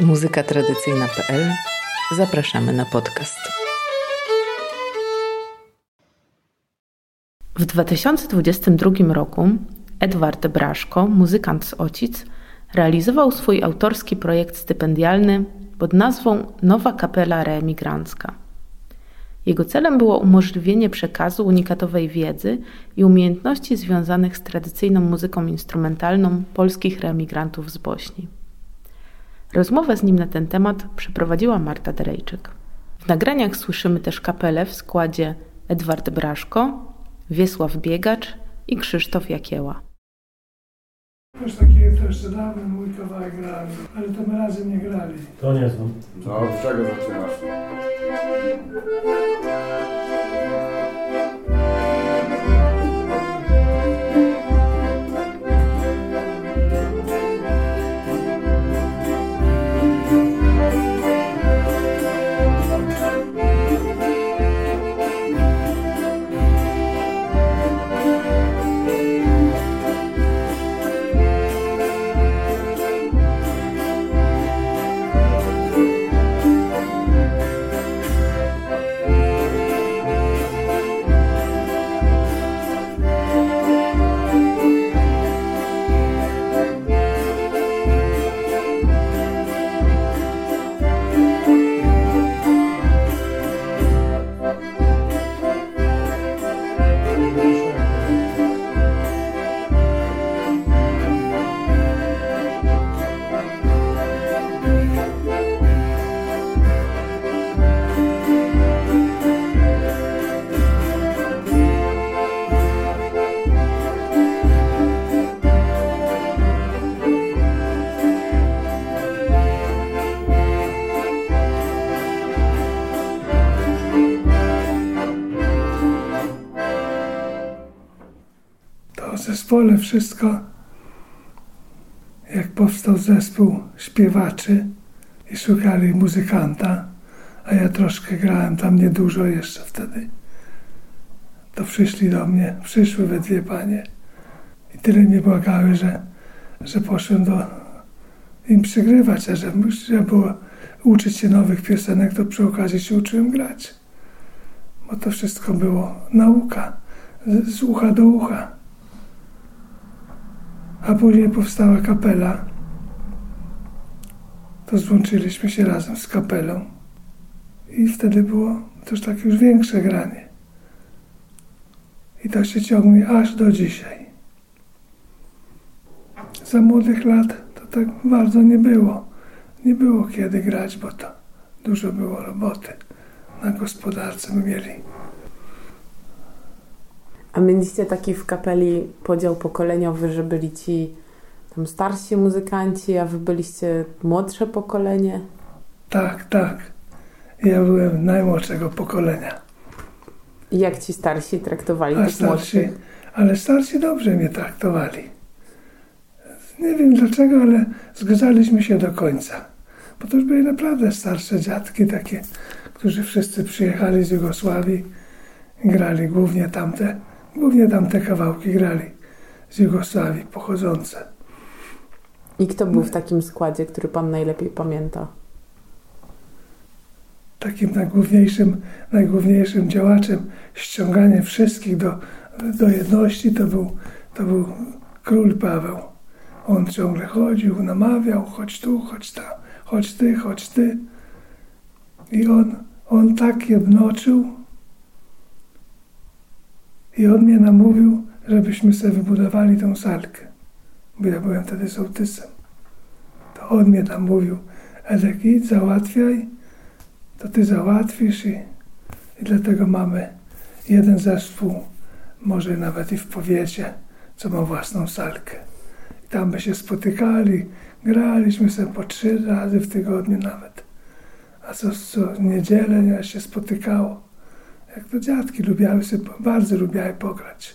Muzyka tradycyjna.pl Zapraszamy na podcast. W 2022 roku Edward Braszko, muzykant z Ocic, realizował swój autorski projekt stypendialny pod nazwą Nowa Kapela Reemigrancka. Jego celem było umożliwienie przekazu unikatowej wiedzy i umiejętności związanych z tradycyjną muzyką instrumentalną polskich reemigrantów z Bośni. Rozmowę z nim na ten temat przeprowadziła Marta Derejczyk. W nagraniach słyszymy też kapelę w składzie Edward Braszko, Wiesław Biegacz i Krzysztof Jakieła. Już taki to jeszcze dawny mój kawałek grali, ale to my razem nie grali. To nie znam. To od czego zaczynasz? Zespole wszystko, jak powstał zespół śpiewaczy i szukali muzykanta, a ja troszkę grałem tam niedużo jeszcze wtedy, to przyszli do mnie, przyszły we dwie panie i tyle mnie błagały, że, że poszłem do im przygrywać, a że trzeba było uczyć się nowych piosenek, to przy okazji się uczyłem grać. Bo to wszystko było nauka, z, ucha do ucha. A później powstała kapela. To złączyliśmy się razem z kapelą. I wtedy było też takie już większe granie. I to się ciągnie aż do dzisiaj. Za młodych lat to tak bardzo nie było. Nie było kiedy grać, bo to dużo było roboty. Na gospodarce my mieli. A mieliście taki w kapeli podział pokoleniowy, że byli ci tam starsi muzykanci, a wy byliście młodsze pokolenie? Tak, tak. Ja byłem najmłodszego pokolenia. I jak ci starsi traktowali A starsi, młodszych? ale starsi dobrze mnie traktowali. Nie wiem dlaczego, ale zgadzaliśmy się do końca. Bo to już były naprawdę starsze dziadki, takie, którzy wszyscy przyjechali z Jugosławii, grali głównie tamte, głównie tamte kawałki grali z Jugosławii pochodzące. I kto był w takim składzie, który pan najlepiej pamięta? Takim najgłówniejszym, najgłówniejszym działaczem ściąganiem wszystkich do, do jedności to był, to był król Paweł. On ciągle chodził, namawiał, chodź tu, chodź tam, chodź ty, chodź ty. I on, on tak jednoczył i on mnie namówił, żebyśmy sobie wybudowali tą salkę. Bo ja byłem wtedy sołtysem. To on mnie tam mówił, Edek idź, załatwiaj, to ty załatwisz i, i dlatego mamy jeden zespół, może nawet i w powiecie, co ma własną salkę. I tam by się spotykali, graliśmy sobie po trzy razy w tygodniu nawet. A co, co niedzielę nie, się spotykało. Jak to dziadki lubiały sobie, bardzo lubiały pograć.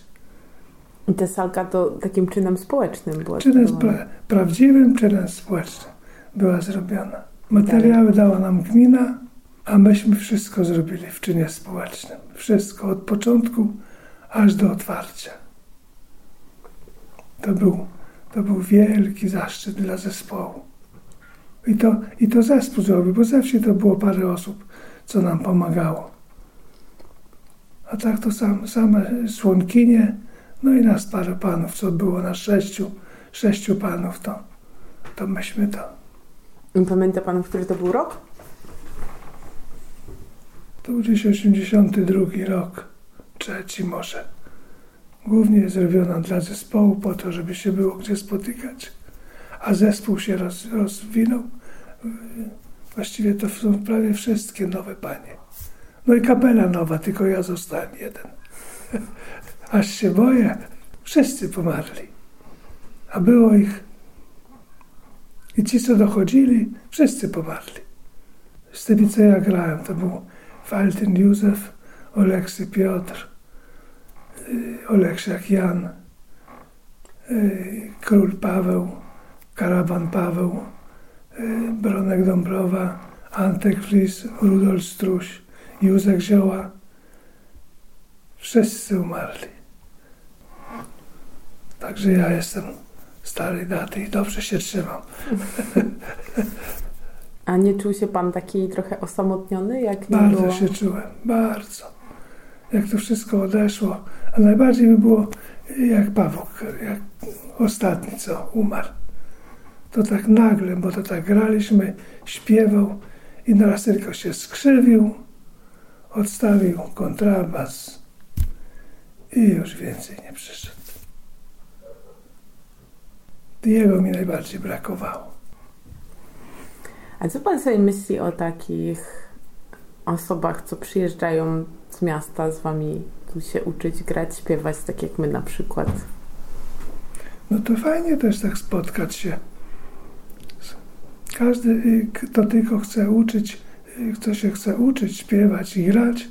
I ta salka to takim czynem społecznym była. Czynem pra, prawdziwym, czynem społecznym była zrobiona. Materiały dała nam gmina, a myśmy wszystko zrobili w czynie społecznym. Wszystko od początku aż do otwarcia. To był, to był wielki zaszczyt dla zespołu. I to, I to zespół zrobił, bo zawsze to było parę osób, co nam pomagało. A tak to sam, same członkinie, no i nas parę panów, co było na sześciu, sześciu panów, to, to myśmy to. Pamięta pan, który to był rok? To był gdzieś 82 rok, trzeci może. Głównie zrobiona dla zespołu po to, żeby się było gdzie spotykać. A zespół się roz, rozwinął. Właściwie to są prawie wszystkie nowe panie. No i kapela nowa, tylko ja zostałem jeden. Aż się boję. Wszyscy pomarli. A było ich. I ci, co dochodzili, wszyscy pomarli. Z tymi, co ja grałem, to był Waltyn Józef, Oleksy Piotr, y, Oleksiak Jan, y, Król Paweł, Karaban Paweł, y, Bronek Dąbrowa, Antek Flis, Rudolf Struś, Józek Zioła. Wszyscy umarli. Także ja jestem starej daty i dobrze się trzymam. A nie czuł się pan taki trochę osamotniony, jak nie Bardzo było? się czułem, bardzo. Jak to wszystko odeszło. A najbardziej mi było jak Paweł, jak ostatni, co umarł. To tak nagle, bo to tak graliśmy, śpiewał i naraz tylko się skrzywił, odstawił kontrabas i już więcej nie przyszedł. Jego mi najbardziej brakowało. A co pan sobie myśli o takich osobach, co przyjeżdżają z miasta z wami tu się uczyć, grać, śpiewać, tak jak my na przykład? No to fajnie też tak spotkać się. Każdy, kto tylko chce uczyć, kto się chce uczyć, śpiewać i grać,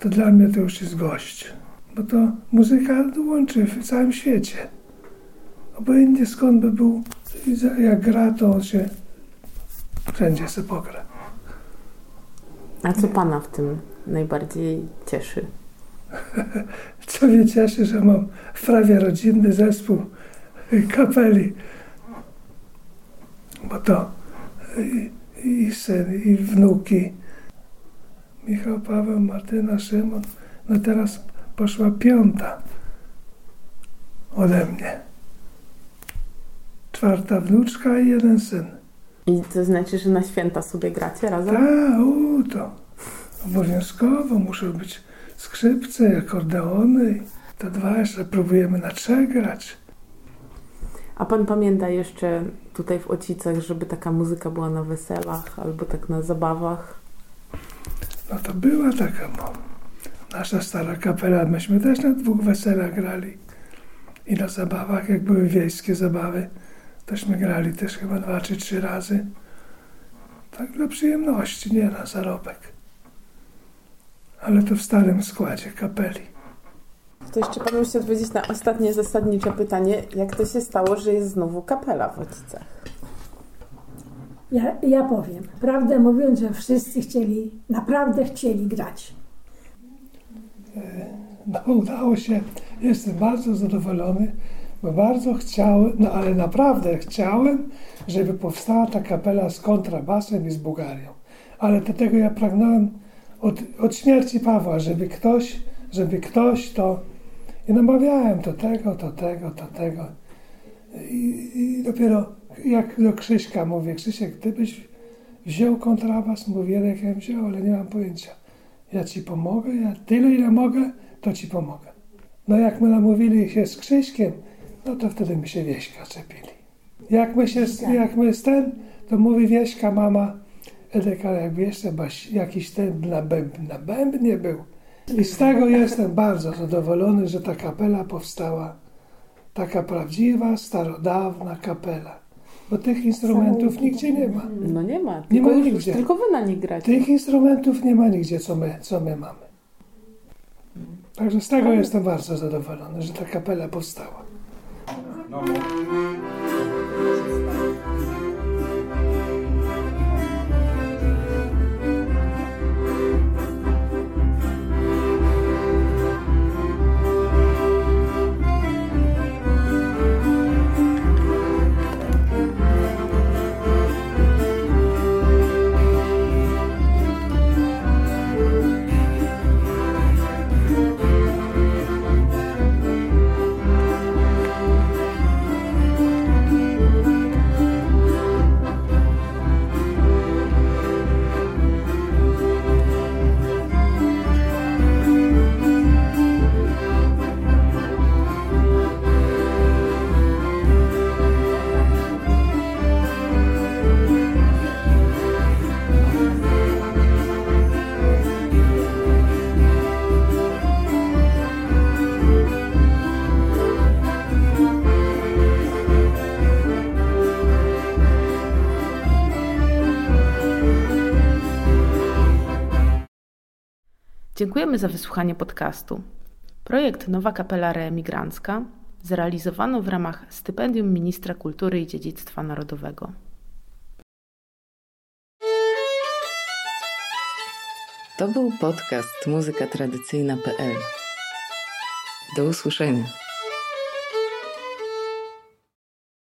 to dla mnie to już jest gość. Bo to muzyka łączy w całym świecie. Obojętnie skąd by był, jak gra, to on się wszędzie se pogra. A co pana w tym najbardziej cieszy? Co mnie cieszy, że mam prawie rodzinny zespół y, kapeli. Bo to i, syn, i wnuki. Michał, Paweł, Martyna, Szymon. No teraz poszła piąta ode mnie. Czwarta wnuczka i jeden syn. I to znaczy, że na święta sobie gracie razem? Tak, u, to obowiązkowo muszą być skrzypce, akordeony. To dwa jeszcze próbujemy na trzech grać. A pan pamięta jeszcze tutaj w Ocicach, żeby taka muzyka była na weselach albo tak na zabawach? No to była taka mo- nasza stara kapela. Myśmy też na dwóch weselach grali. I na zabawach, jak były wiejskie zabawy, tośmy grali też chyba dwa czy trzy razy. Tak dla przyjemności, nie na zarobek. Ale to w starym składzie kapeli. To jeszcze pan musi odpowiedzieć na ostatnie zasadnicze pytanie. Jak to się stało, że jest znowu kapela w Ocicach? Ja, ja powiem, prawdę mówiąc, że wszyscy chcieli, naprawdę chcieli grać. No udało się. Jestem bardzo zadowolony, bo bardzo chciałem, no ale naprawdę chciałem, żeby powstała ta kapela z kontrabasem i z Bułgarią. Ale do tego ja pragnąłem od, od śmierci Pawła, żeby ktoś, żeby ktoś to... I namawiałem to tego, to tego, to tego. I, i dopiero jak do Krzyśka mówię, Krzysiek, gdybyś wziął kontrabas, mówię, jak ja wziął, ale nie mam pojęcia. Ja ci pomogę, ja tyle ile mogę, to ci pomogę. No jak my namówili się z Krzyśkiem, no to wtedy mi się Wieśka czepili. Jak my się, jak my z ten, to mówi Wieśka, mama, Edek, ale jakby jeszcze jakiś ten na, bęb, na bębnie był. I z tego jestem bardzo zadowolony, że ta kapela powstała. Taka prawdziwa, starodawna kapela. Bo tych instrumentów nigdzie nie ma. No nie ma. Nie Tylko, ma nigdzie. tylko wy na nich gracie. Tych instrumentów nie ma nigdzie, co my, co my mamy. Także z tego jestem bardzo zadowolony, że ta kapela powstała. Dziękujemy za wysłuchanie podcastu. Projekt Nowa Kapela Reemigrancka zrealizowano w ramach stypendium Ministra Kultury i Dziedzictwa Narodowego. To był podcast muzykatradycyjna.pl. Do usłyszenia.